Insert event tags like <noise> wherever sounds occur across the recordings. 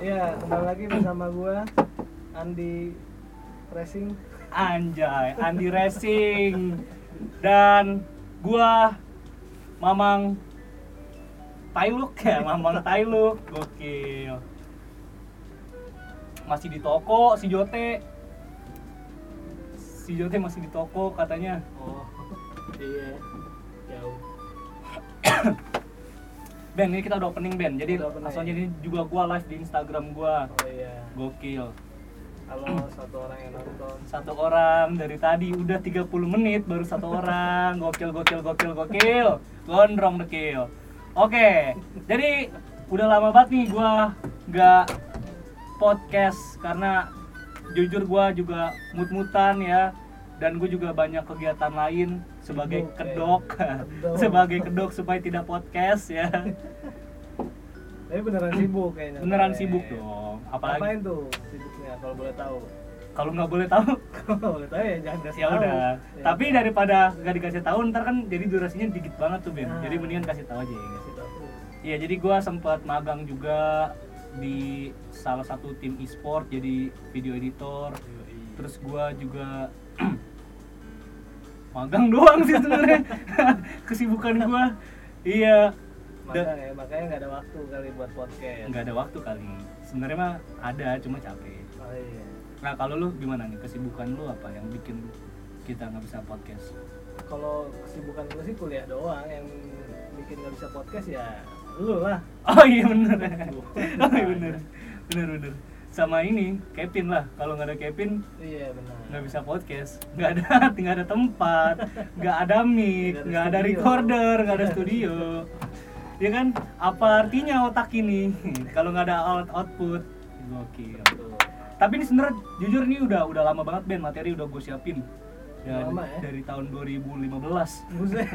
Iya, kembali lagi bersama gua Andi Racing. Anjay, Andi Racing dan gua Mamang Tailuk ya, Mamang Tailuk, gokil. Masih di toko si Jote. Si Jote masih di toko katanya. Oh. Iya. Jauh. <coughs> Ben, ini kita udah opening Ben. Jadi langsung aja ini juga gua live di Instagram gua. Oh iya. Gokil. Halo satu orang yang nonton. Satu orang dari tadi udah 30 menit baru satu orang. <laughs> Gokil gokil gokil gokil. Gondrong dekil. Oke. Jadi udah lama banget nih gua nggak podcast karena jujur gua juga mut-mutan ya dan gue juga banyak kegiatan lain sebagai kedok. Kedok. <laughs> sebagai kedok supaya tidak podcast ya Tapi beneran sibuk kayaknya. beneran Eh, sibuk dong apalagi Apain tuh sibuknya kalau boleh tahu? kalau nggak boleh tahu <laughs> Kalau boleh tahu ya jangan kasih ya tahu. udah Ya, tapi daripada nggak dikasih tahu ntar kan jadi durasinya dikit banget tuh Ben Nah. jadi mendingan kasih tahu aja ya kasih tahu. Iya jadi gua sempat magang juga di salah satu tim e-sport jadi video editor Yoi. terus gua juga <clears throat> magang doang sih sebenarnya <laughs> kesibukan gua iya Makanya, ya, makanya nggak ada waktu kali buat podcast. nggak ada waktu kali sebenarnya mah ada cuma capek Oh iya. nah kalau lu gimana nih kesibukan lu apa yang bikin kita nggak bisa podcast Kalau kesibukan gue sih kuliah doang yang bikin nggak bisa podcast ya lu lah. Oh iya bener. <laughs> oh iya bener. Bener bener. Sama ini Kevin lah. Kalau nggak ada Kevin Iya benar. nggak bisa podcast. Nggak ada, <laughs> nggak ada tempat, nggak ada mic, Nggak ada ada recorder, nggak ada <laughs> studio. Ya kan? Apa artinya otak ini? <laughs> Kalau nggak ada out output, gokil. Tuh. Tapi ini sebenarnya jujur nih udah udah lama banget Ben materi udah gue siapin. Dan Lama ya? dari tahun 2015. Buset.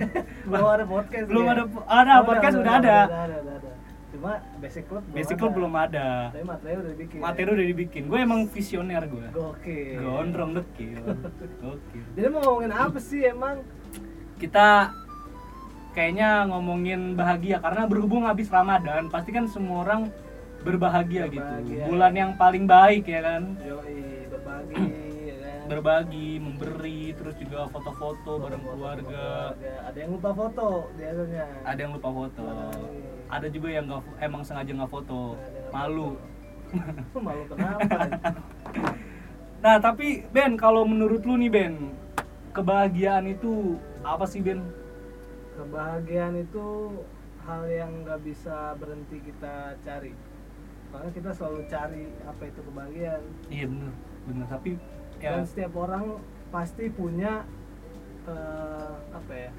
Belum ada podcast. Belum ya? ada ada podcast udah ada. Udah ada, udah ada. Cuma basic club belum Basic ada. Club belum ada. Tapi materi udah dibikin. materi udah dibikin gue emang visioner gue Gokil. gondrong dekil Gokil. Jadi mau ngomongin apa sih emang? kita kayaknya ngomongin bahagia karena berhubung habis ramadan pasti kan semua orang berbahagia gitu Berbahagia. bulan yang paling baik ya kan Yoi, berbagi ya kan. berbagi memberi terus juga foto-foto bareng Foto-foto keluarga keluarga. Ada yang lupa foto biasanya. ada yang lupa foto ada juga yang nggak emang sengaja nggak foto malu. Malu kenapa? <laughs> nah tapi Ben kalau menurut lu nih Ben kebahagiaan itu apa sih Ben Kebahagiaan itu hal yang nggak bisa berhenti kita cari. Karena kita selalu cari apa itu kebahagiaan. Iya bener, bener. Tapi ya Dan setiap orang pasti punya eh, apa ya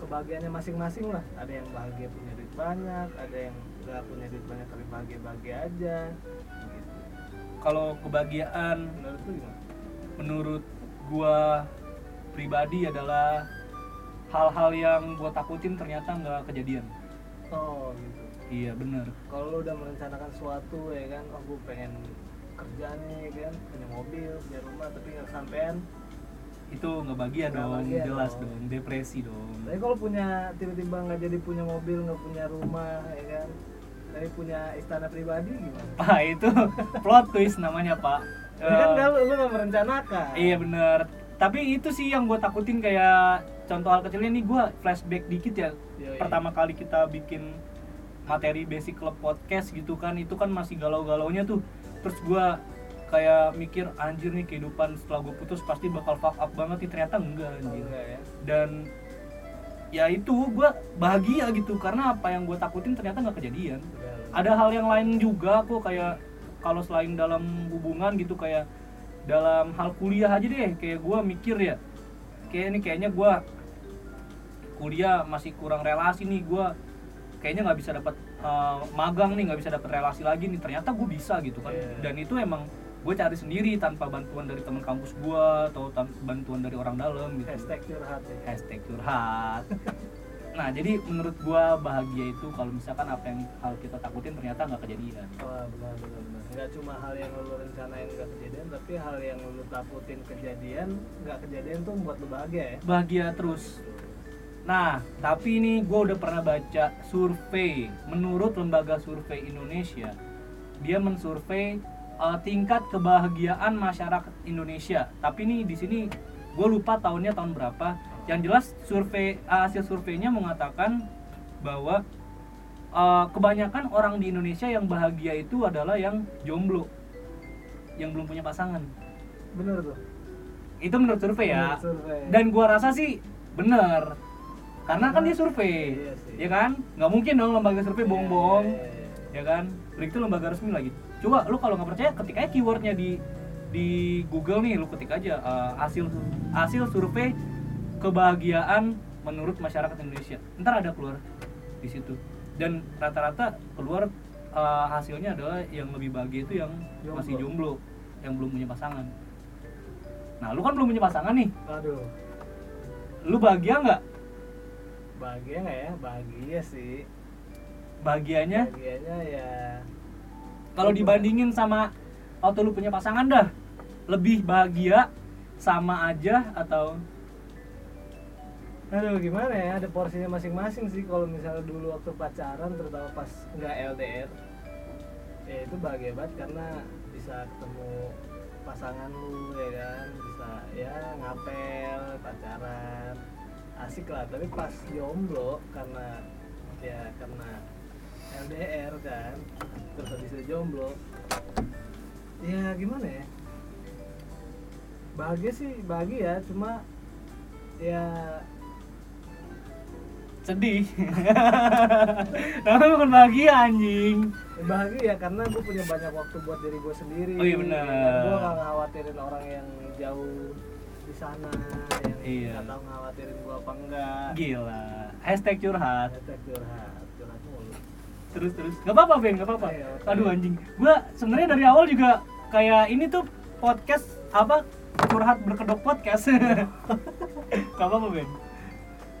kebahagiaannya masing-masing lah. Ada yang bahagia punya duit banyak, ada yang nggak punya duit banyak tapi bahagia-bahagia aja. Gitu. kalau kebahagiaan Menurut lu gimana? menurut gua pribadi adalah hal-hal yang gua takutin ternyata nggak kejadian. Oh gitu. Iya bener. Kalau lu udah merencanakan sesuatu ya kan, oh gue pengen kerja nih kan, punya mobil, punya rumah tapi nggak kesampean. Itu nggak bahagia Nggak dong, bahagia jelas dong. dong, depresi dong. Tapi kalau punya tiba-tiba nggak jadi punya mobil, nggak punya rumah ya kan, tapi punya istana pribadi gimana? <laughs> Pak itu plot twist namanya Pak. Ya kan Eh, nggak lu lu nggak merencanakan. Iya bener. Tapi itu sih yang gue takutin kayak contoh hal kecilnya nih gue flashback dikit ya. Yoi. Pertama kali kita bikin materi basic club podcast gitu kan itu kan masih galau-galaunya tuh. Terus gue kayak mikir anjir nih kehidupan setelah gue putus pasti bakal fuck up banget nih. Ternyata enggak Oh, anjir. enggak ya. Dan ya itu gue bahagia gitu. Karena apa yang gue takutin ternyata nggak kejadian. Ada hal yang lain juga kok kayak kalau selain dalam hubungan gitu kayak dalam hal kuliah aja deh. Kayak gua mikir ya kayak ini kayaknya gua kuliah masih kurang relasi nih. Gua kayaknya nggak bisa dapat eh, magang nih nggak bisa dapat relasi lagi nih. Ternyata gue bisa gitu kan. Iya. dan itu emang gue cari sendiri tanpa bantuan dari teman kampus gua atau bantuan dari orang dalam gitu Hashtag curhat ya. hashtag curhat <laughs> nah jadi menurut gua bahagia itu kalau misalkan apa yang hal kita takutin ternyata nggak kejadian Wah benar benar benar. Nggak cuma hal yang lu rencanain nggak kejadian, tapi hal yang lu takutin kejadian nggak kejadian tuh membuat lu bahagia ya. bahagia terus nah tapi ini gue udah pernah baca survei menurut lembaga survei Indonesia dia mensurvei uh, tingkat kebahagiaan masyarakat Indonesia. Tapi nih di sini gue lupa tahunnya tahun berapa. Yang jelas survei uh, hasil surveinya mengatakan bahwa uh, kebanyakan orang di Indonesia yang bahagia itu adalah yang jomblo, yang belum punya pasangan. bener tuh Itu menurut survei ya. Menurut survei. Dan gua rasa sih bener. Karena kan dia survei, Iya sih. ya kan? Nggak mungkin dong lembaga survei bohong-bohong Iya, iya, iya. ya kan itu lembaga resmi lagi coba lu kalau nggak percaya ketik aja keywordnya di di Google nih lu ketik aja uh, hasil hasil survei kebahagiaan menurut masyarakat Indonesia ntar ada keluar di situ dan rata-rata keluar uh, hasilnya adalah yang lebih bahagia itu yang Jomblo. masih jomblo yang belum punya pasangan nah lu kan belum punya pasangan nih Aduh, lu bahagia nggak bahagia nggak ya? Bahagia sih. bahagianya Bahagianya ya. Kalau dibandingin sama waktu lu punya pasangan dah lebih bahagia sama aja atau Aduh gimana ya? Ada porsinya masing-masing sih. Kalau misalnya dulu waktu pacaran, terutama pas nggak LDR, ya itu bahagia banget karena bisa ketemu pasangan lu ya kan, bisa ya ngapel, pacaran, asik lah. Tapi pas jomblo karena ya karena LDR kan, terus habis itu jomblo, ya gimana ya? Bahagia sih bahagia, cuma ya sedih. <laughs> Namanya bukan bahagia anjing. Ya, bahagia karena gue punya banyak waktu buat diri gue sendiri. Oh iya benar. gue gak khawatirin orang yang jauh di sana yang Iya. nggak tahu khawatirin gue apa enggak. Gila. Hashtag curhat. Hashtag curhat terus terus. Nggak apa-apa Ben nggak apa-apa. Oke. aduh anjing. Gua sebenarnya dari awal juga kayak ini tuh podcast apa curhat berkedok podcast. <laughs> Nggak apa-apa Ben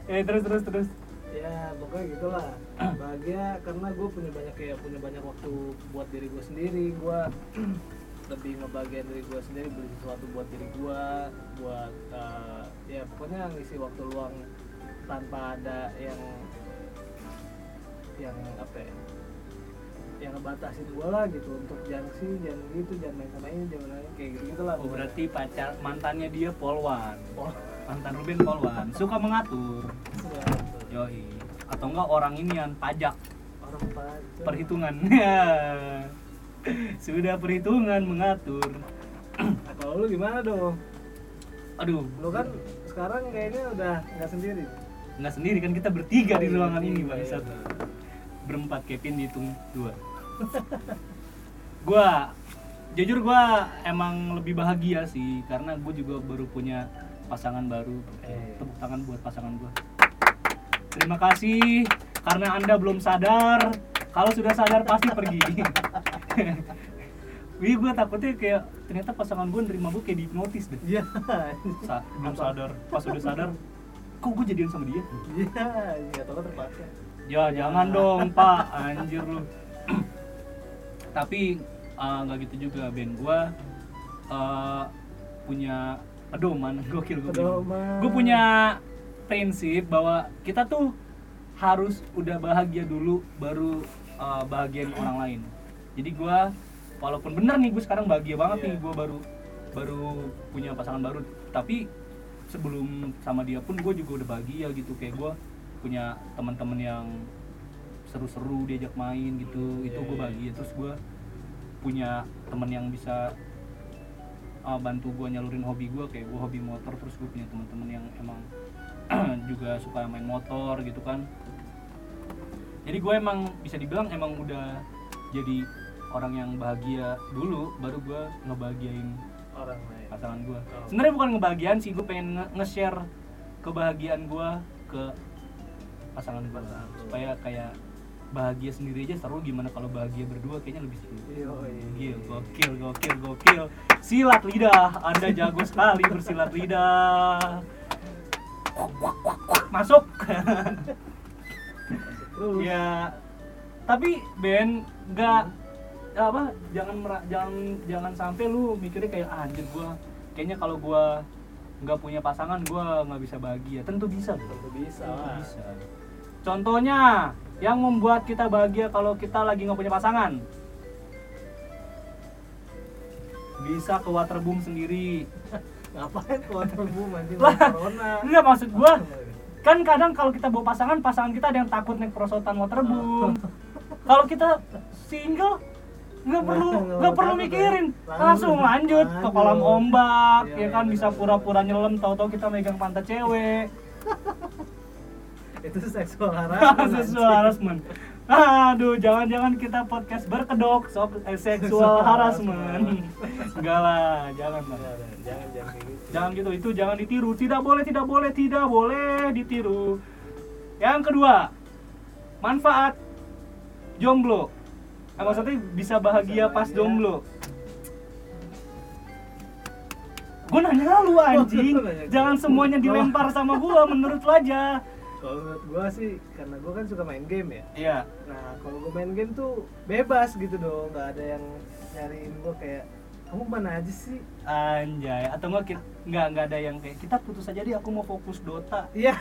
eh terus terus terus. Ya pokoknya gitulah <clears throat> bahagia karena gue punya banyak kayak punya banyak waktu buat diri gue sendiri. Gue <clears throat> lebih ngebagian diri gue sendiri beli sesuatu buat diri gue buat eh, ya pokoknya ngisi waktu luang tanpa ada yang yang apa ya yang ngebatasin gue lah gitu untuk jangan sih jangan gitu jangan main sama ini jangan main kayak gitu gitulah oh berarti pacar mantannya dia polwan. Oh, mantan Ruben polwan. Suka mengatur. Yoi. Atau enggak orang inian pajak. Orang pacar perhitungan. <laughs> Sudah perhitungan mengatur. Kalau lu gimana dong? Aduh. Lu kan sekarang kayaknya udah nggak sendiri. Nggak sendiri kan kita bertiga di Oh, iya, ruangan ini bertiga, bangsat. iya. Berempat Kevin dihitung dua. Gua jujur gua emang lebih bahagia sih karena gue juga baru punya pasangan baru. Eh. tepuk tangan buat pasangan gua. Terima kasih karena anda belum sadar. Kalau sudah sadar pasti pergi. <laughs> Wih, gue takutnya kayak ternyata pasangan gue nerima gue kayak dihipnotis deh. iya. Sa- belum sadar, pas udah sadar, kok gue jadian sama dia? iya nggak tahu terpaksa Ya jangan dong pak, anjir lu. Tapi eh, nggak gitu juga Ben, gua eh, punya pedoman gokil gue. Gue punya prinsip bahwa kita tuh harus udah bahagia dulu baru eh, bahagiain orang lain. Jadi gua walaupun bener nih gue sekarang bahagia banget Iya. nih gue baru baru punya pasangan baru, tapi sebelum sama dia pun gue juga udah bahagia gitu kayak gue punya teman-teman yang seru-seru diajak main gitu. Itu Iya, gue iya. bahagia terus gue punya teman yang bisa uh, bantu gue nyalurin hobi gue kayak gue hobi motor. Terus gue punya teman-teman yang emang <clears throat> juga suka main motor gitu kan. Jadi gue emang bisa dibilang emang udah jadi orang yang bahagia dulu baru gue ngebahagiain orang lain. pasangan gue Oh. sebenarnya bukan ngebahagiaan sih gue pengen nge- nge-share kebahagiaan gue ke pasangan gue Pasangan supaya kayak bahagia sendiri aja seru gimana kalau bahagia berdua kayaknya lebih seru. Gokil gokil gokil gokil. Silat lidah anda jago sekali bersilat lidah. Masuk. Ya tapi Ben nggak apa jangan jangan jangan sampai lu mikirnya kayak ah, anjir gua kayaknya kalau gua nggak punya pasangan gua nggak bisa bahagia. Tentu bisa tentu bisa tentu bisa contohnya yang membuat kita bahagia kalau kita lagi nggak punya pasangan. Bisa ke waterboom sendiri. <laughs> Ngapain ke waterboom anjing? Lah. corona. enggak maksud gua kan kadang kalau kita bawa pasangan pasangan kita ada yang takut naik perosotan waterboom. <laughs> Kalau kita single nggak perlu nggak perlu takut, mikirin. Ya. langsung lanjut ke kolam ombak Iya, ya kan iya, bisa benar. pura-pura nyelam tahu-tahu kita megang pantat cewek <laughs> itu seksual <laughs> harassment seksual harassment. Aduh jangan-jangan kita podcast berkedok soal eh, <laughs> seksual harassment. enggak lah jangan lah. Jangan jangan gitu. Jangan gitu itu jangan ditiru. Tidak boleh tidak boleh tidak boleh ditiru. Yang kedua manfaat jomblo. Eh, maksudnya? Bisa bahagia Bisa pas bahagia. jomblo. Gue nanya lu <laughs> anjing. Oh, jangan semuanya dilempar sama gua menurut lu aja kalau menurut gua sih karena gua kan suka main game ya. Iya. Nah kalau gua main game tuh bebas gitu dong nggak ada yang nyariin gua kayak kamu mana aja sih? Anjay atau enggak kita nggak nggak ada yang kayak kita putus aja deh aku mau fokus Dota. Iya.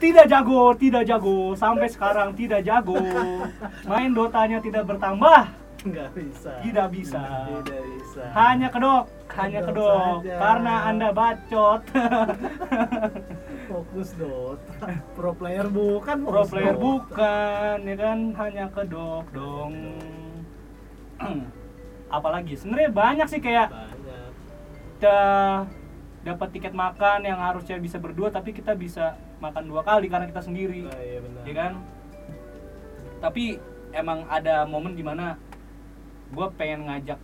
Tidak jago tidak jago sampai sekarang tidak jago. Main Dotanya tidak bertambah. Nggak bisa. Tidak bisa. tidak bisa. Hanya kedok hanya Kedok saja. karena anda bacot. <laughs> Fokus Dota pro player bukan pro player Dota. bukan ya kan? Hanya kedok dong. <clears throat> Apalagi? Sebenarnya banyak sih kayak banyak. kita dapat tiket makan yang harusnya bisa berdua tapi kita bisa makan dua kali karena kita sendiri. Nah, iya benar. Ya kan? Tapi emang ada momen di mana gue pengen ngajak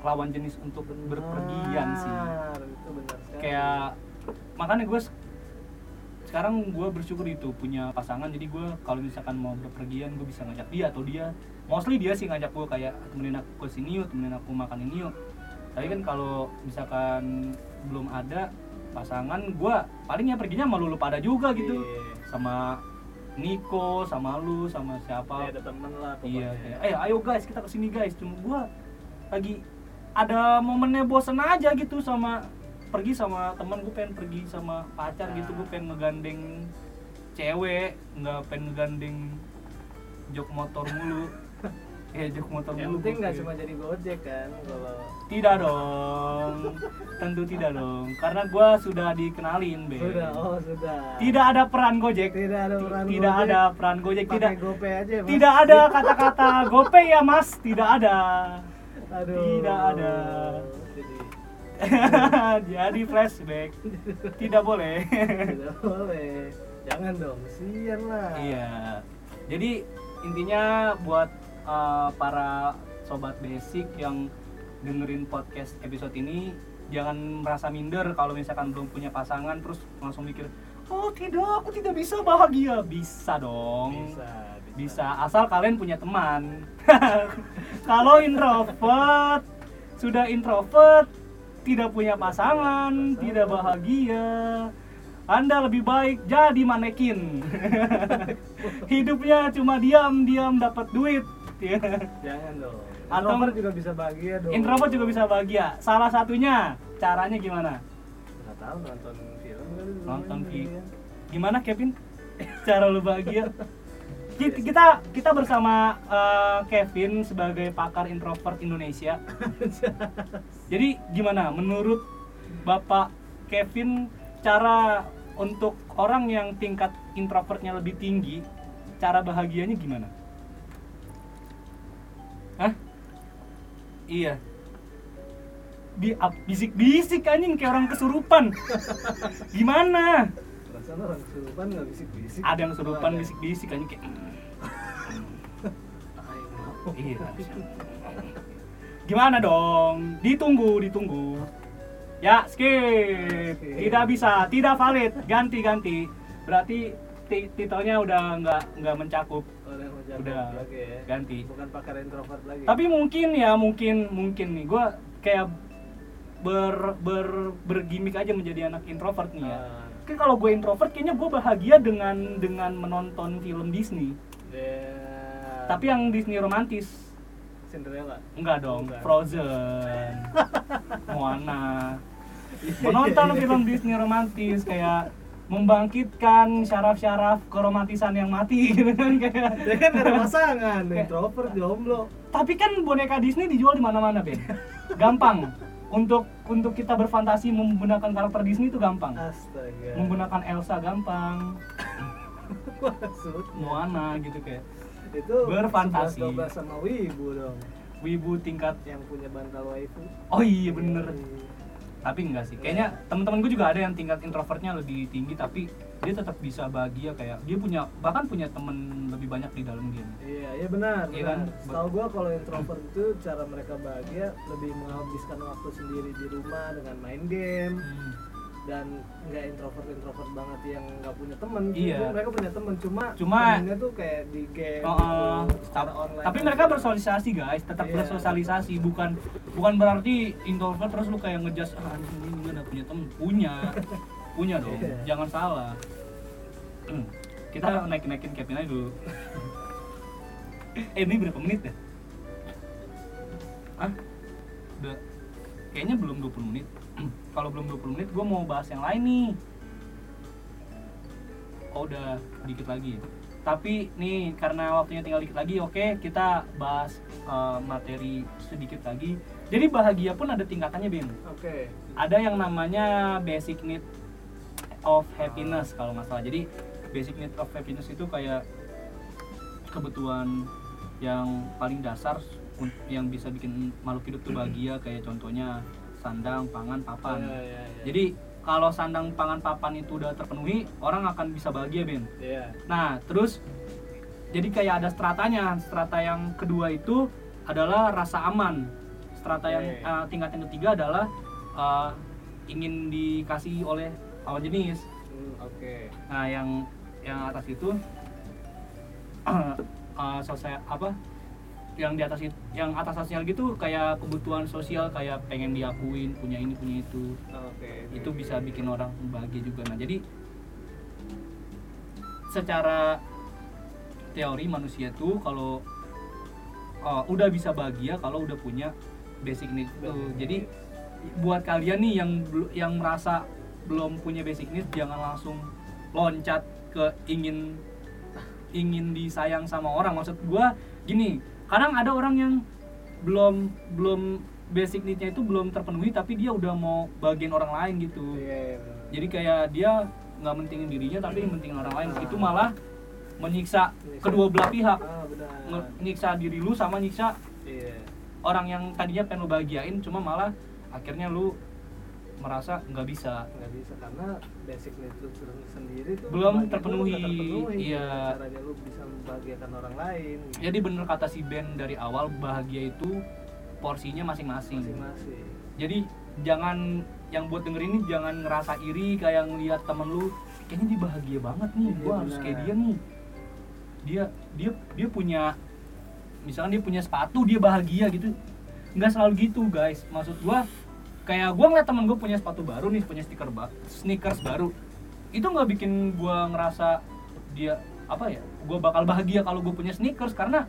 lawan jenis untuk berpergian sih. Benar, itu benar sekali. Kayak makanya gue sekarang gue bersyukur itu punya pasangan. Jadi gue kalau misalkan mau berpergian gue bisa ngajak dia atau dia. Mostly dia sih ngajak gue kayak temenin aku ke sini yuk temenin aku makan ini yuk. Tapi kan kalau misalkan belum ada pasangan gue palingnya perginya sama lu pada juga gitu. Iya. sama Niko sama lu sama siapa. Ada temen lah iya pokoknya. kayak, eh ayo guys kita ke sini guys. Cuma gue lagi ada momennya bosen aja gitu sama pergi sama teman gue pengen pergi sama pacar gitu gue pengen ngegandeng cewek nggak pengen ngegandeng jok motor mulu. <laughs> Ya jok motor yang mulu penting nggak cuma jadi gojek kan kalau tidak dong. Tentu tidak dong. Karena gue sudah dikenalin be sudah oh sudah. Tidak ada peran gojek. Tidak ada peran tidak Gojek. ada peran gojek. Tidak gopay aja mas. tidak ada kata-kata gopay ya mas. Tidak ada aduh. Tidak ada. <laughs> jadi jadi flashback. Tidak boleh. Tidak boleh. Jangan dong sian lah. Iya. Jadi intinya buat uh, para sobat basic yang dengerin podcast episode ini jangan merasa minder kalau misalkan belum punya pasangan terus langsung mikir oh tidak aku tidak bisa bahagia. Bisa dong. Bisa bisa asal kalian punya teman. <laughs> Kalau introvert sudah introvert tidak punya pasangan tidak bahagia anda lebih baik jadi manekin. <laughs> Hidupnya cuma diam diam dapat duit. <laughs> Jangan dong. Atau- introvert juga bisa bahagia dong. Introvert juga bisa bahagia. Salah satunya caranya gimana? Nggak tahu nonton film nonton film gimana Kevin? Cara lu bahagia kita kita, kita bersama eh, Kevin sebagai pakar introvert Indonesia <laughs> jadi gimana menurut Bapak Kevin cara untuk orang yang tingkat introvertnya lebih tinggi cara bahagianya gimana Hah? Iya Bi bisik-bisik anjing kayak orang kesurupan <laughs> Gimana? perasaan orang kesurupan nggak bisik-bisik ada yang kesurupan bisik-bisik anjing kayak. Iya gimana dong? Ditunggu ditunggu. Ya skip. Tidak bisa tidak valid. Ganti ganti. Berarti ti- titelnya udah nggak nggak mencakup. Oh, udah lagi ya ganti. bukan pakar introvert lagi. Tapi mungkin ya mungkin mungkin nih. Gue kayak ber ber bergimik aja menjadi anak introvert nih ya. Ah, kalau gue introvert kayaknya gue bahagia dengan dengan menonton film Disney. Tapi yang Disney romantis. Cinderella. Enggak dong, Bukan. Frozen, <laughs> Moana. Menonton film Disney romantis kayak membangkitkan syaraf-syaraf keromantisan yang mati <laughs> gitu kan kayak. Dia kan ada pasangan introvert jomblo. Tapi kan boneka Disney dijual di mana-mana Ben. Gampang. Untuk untuk kita berfantasi menggunakan karakter Disney itu gampang. Astaga. Menggunakan Elsa gampang. <laughs> Moana gitu kayak itu Berfantasi. 11-12 sama wibu dong wibu tingkat yang punya bantal waifu oh iya bener tapi enggak sih kayaknya teman-teman gue juga ada yang tingkat introvertnya lebih tinggi tapi dia tetap bisa bahagia kayak dia punya bahkan punya temen lebih banyak di dalam game Iya, iya benar. Iya kan? Setahu gua kalau introvert itu cara mereka bahagia lebih menghabiskan waktu sendiri di rumah dengan main game Hmm. Dan nggak introvert introvert banget yang nggak punya temen. Iya. Jadi mereka punya temen cuma Cuma- temennya tuh kayak di game Oh, gitu, oh. secara Tap- online. tapi mereka bersosialisasi guys tetap Iya. bersosialisasi bukan bukan berarti introvert terus lu kayak ngejudge ah ini gak ada punya temen punya <laughs> punya dong Iya. jangan salah Hmm. kita naik naikin Kevin aja dulu <laughs> eh ini berapa menit ya ah udah kayaknya belum 20 menit. <clears throat> Kalau belum 20 menit gue mau bahas yang lain nih. Oh udah dikit lagi ya? Tapi nih karena waktunya tinggal dikit lagi oke kita bahas eh, materi sedikit lagi. Jadi bahagia pun ada tingkatannya Bim. Oke. ada yang namanya basic need of happiness kalau nggak salah. Jadi basic need of happiness itu kayak kebutuhan yang paling dasar yang bisa bikin makhluk hidup tuh bahagia kayak contohnya sandang, pangan, papan. Iya, iya, iya. Jadi kalau sandang, pangan, papan itu udah terpenuhi, orang akan bisa bahagia, Ben. Iya. Nah, terus jadi kayak ada stratanya. Strata yang kedua itu adalah rasa aman. Strata yang eh, tingkat yang ketiga adalah eh, ingin dikasih oleh lawan jenis. Hmm, Oke. Nah, yang yang atas itu <clears throat> eh, sosial apa? Yang di atas yang atas sosial gitu kayak kebutuhan sosial kayak pengen diakuin, punya ini, punya itu. Oke. Itu bisa bikin orang bahagia juga. Nah, jadi secara teori manusia tuh kalau uh, udah bisa bahagia kalau udah punya basic need tuh. Basic Jadi buat kalian nih yang yang merasa belum punya basic need jangan langsung loncat ke ingin ingin disayang sama orang. Maksud gua gini, kadang ada orang yang belum belum basic need-nya itu belum terpenuhi tapi dia udah mau bagian orang lain gitu Iya, iya, benar. jadi kayak dia nggak mentingin dirinya tapi mentingin orang lain itu malah menyiksa Menyiksa. kedua belah pihak Ah, benar. Nge- nyiksa diri lu sama nyiksa Iya. orang yang tadinya pengen lu bahagiain cuma malah akhirnya lu merasa nggak bisa nggak bisa karena basic need lu sendiri tuh Belum terpenuhi, terpenuhi. iya. Caranya lu bisa membahagiakan orang lain gitu. jadi bener kata si Ben dari awal bahagia itu porsinya masing-masing masing-masing jadi jangan yang buat denger ini jangan ngerasa iri kayak ngeliat temen lu kayaknya dia bahagia banget nih Iya, gua harus benar. kayak dia nih dia dia dia punya misalkan dia punya sepatu dia bahagia gitu nggak selalu gitu guys maksud gua kayak gua ngeliat temen gua punya sepatu baru nih punya stiker ba sneakers baru. Itu nggak bikin gua ngerasa dia apa ya gua bakal bahagia kalau gua punya sneakers karena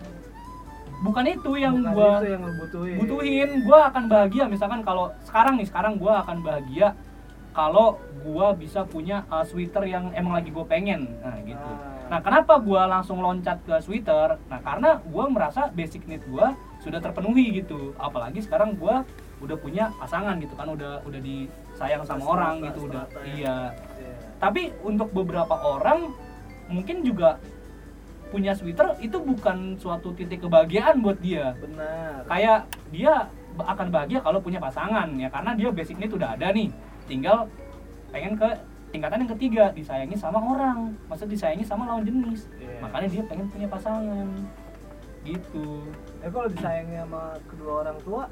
bukan itu yang Bukan gua itu yang lu butuhin. butuhin. Gue akan bahagia misalkan kalau sekarang nih sekarang gue akan bahagia kalau gue bisa punya uh, sweater yang emang lagi gue pengen. Nah gitu. Ah. nah kenapa gue langsung loncat ke sweater? Nah karena gue merasa basic need gue sudah terpenuhi gitu. Apalagi sekarang gue udah punya pasangan gitu kan udah udah disayang sama Strata, orang gitu udah yang- iya. Iya. tapi untuk beberapa orang mungkin juga punya sweater itu bukan suatu titik kebahagiaan buat dia. Benar. Kayak dia akan bahagia kalau punya pasangan ya karena dia basic need udah ada nih. Tinggal pengen ke tingkatan yang ketiga disayangi sama orang. Maksud disayangi sama lawan jenis. Iya. makanya dia pengen punya pasangan. Gitu. Ya kalau disayangi sama kedua orang tua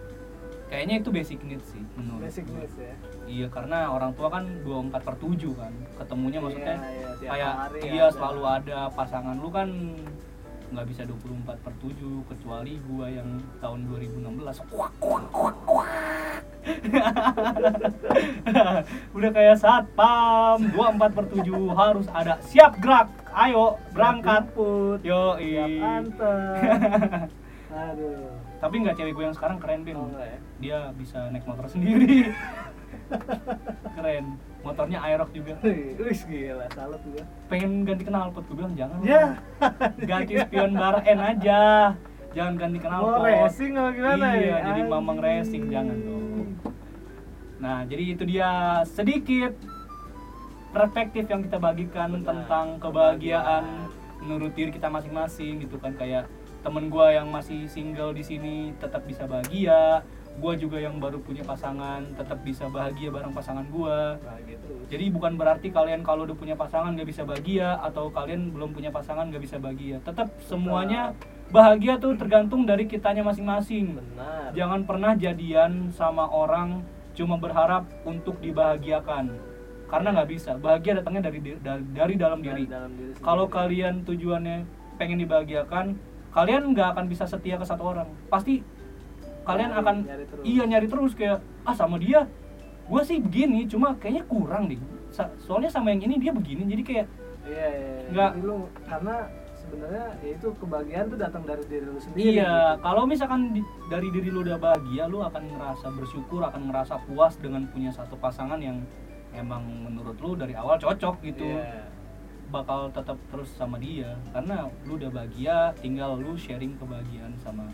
kayaknya itu basic need sih menurut basic gua. needs ya? Iya karena orang tua kan 24 per 7 kan ketemunya maksudnya Iya, iya, kayak iya ada. selalu ada. Pasangan lu kan nggak bisa 24 per 7 kecuali gua yang tahun 2016 kuak kuak kuak kuak. <laughs> Udah kayak satpam. 24 per 7 harus ada. Siap gerak. Ayo berangkat. Put yo siap anter <laughs> aduh tapi nggak cewek gue yang sekarang keren Ben oh ya? Dia bisa naik motor sendiri. <laughs> Keren. Motornya Aerox juga. Wih, gila, salut gua. pengen ganti knalpot gue bilang jangan Ya. <laughs> ganti spion bar N aja. Jangan ganti knalpot Mau racing apa gimana iya ya? jadi mamang racing jangan dong. Nah jadi itu dia sedikit perspektif yang kita bagikan Benar. tentang kebahagiaan menurut diri kita masing-masing gitu kan kayak temen gua yang masih single di sini tetap bisa bahagia gua juga yang baru punya pasangan tetap bisa bahagia bareng pasangan gua Nah, gitu. jadi bukan berarti kalian kalau udah punya pasangan gak bisa bahagia atau kalian belum punya pasangan gak bisa bahagia. Tetap semuanya bahagia tuh tergantung dari kitanya masing-masing. benar. Jangan pernah jadian sama orang cuma berharap untuk dibahagiakan. Karena nggak bisa. Bahagia datangnya dari dari, dari dalam Dari diri. dalam diri sendiri. Kalau kalian tujuannya pengen dibahagiakan, kalian nggak akan bisa setia ke satu orang. Pasti kalian akan nyari terus. iya nyari terus kayak ah sama dia gue sih begini cuma kayaknya kurang deh Sa- soalnya sama yang ini dia begini jadi kayak Iya, iya, iya. Nggak. Jadi lu karena sebenarnya ya itu kebahagiaan tuh datang dari diri lu sendiri. iya gitu. kalau misalkan di- dari diri lu udah bahagia lu akan ngerasa bersyukur akan ngerasa puas dengan punya satu pasangan yang emang menurut lu dari awal cocok gitu Iya. Bakal tetap terus sama dia. Karena lu udah bahagia tinggal lu sharing kebahagiaan sama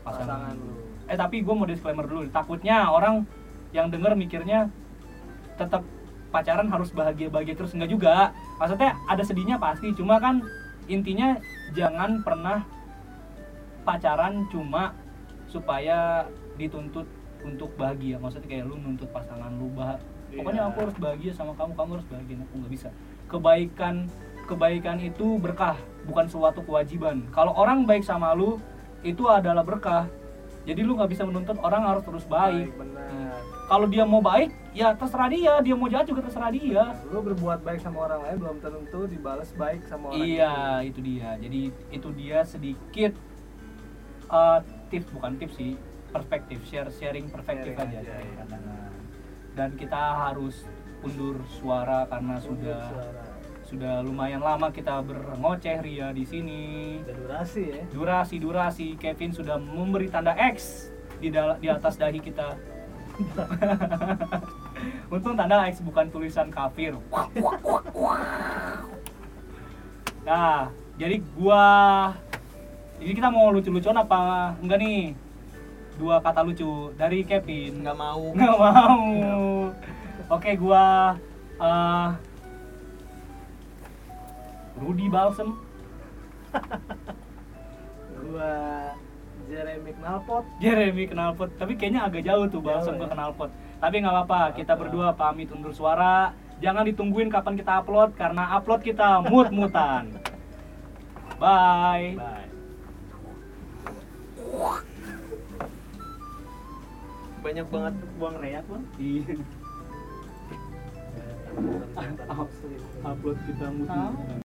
pasangan, Pasangan lu. eh tapi gue mau disclaimer dulu. Takutnya orang yang denger mikirnya tetap pacaran harus bahagia bahagia terus. Enggak juga. Maksudnya ada sedihnya pasti. Cuma kan intinya jangan pernah pacaran cuma supaya dituntut untuk bahagia. Maksudnya kayak lu nuntut pasangan lu bah pokoknya Iya. aku harus bahagia sama kamu kamu harus bahagia. Aku nggak bisa kebaikan kebaikan itu berkah bukan suatu kewajiban kalau orang baik sama lu itu adalah berkah jadi lu nggak bisa menuntut orang harus terus baik, benar. kalau dia mau baik ya terserah dia dia mau jahat juga terserah dia Lu berbuat baik sama orang lain belum tentu dibalas baik sama orang iya itu dia jadi itu dia sedikit eh, tips bukan tips sih perspektif share sharing perspektif Sharing aja, aja, pandangan. dan kita harus undur suara karena itu. sudah Suara. Sudah lumayan lama kita berngoceh ria di sini. Udah durasi ya. durasi durasi. Kevin sudah memberi tanda X di di atas dahi kita. <laughs> Untung tanda X bukan tulisan kafir. Nah jadi gua ini kita mau lucu-lucuan apa enggak nih? Dua kata lucu dari Kevin. Nggak mau. Nggak mau. Oke gua eh, Rudy Balsem. <laughs> Gua Jeremy Knalpot. Jeremy knalpot. Tapi kayaknya agak jauh tuh balsam Jauh ke ya? knalpot. Tapi nggak apa-apa kita berdua pamit undur suara. Jangan ditungguin kapan kita upload karena upload kita mut-mutan. <laughs> Bye. Bye. banyak banget buang reak bang. Iya. <laughs> upload kita mut-mutan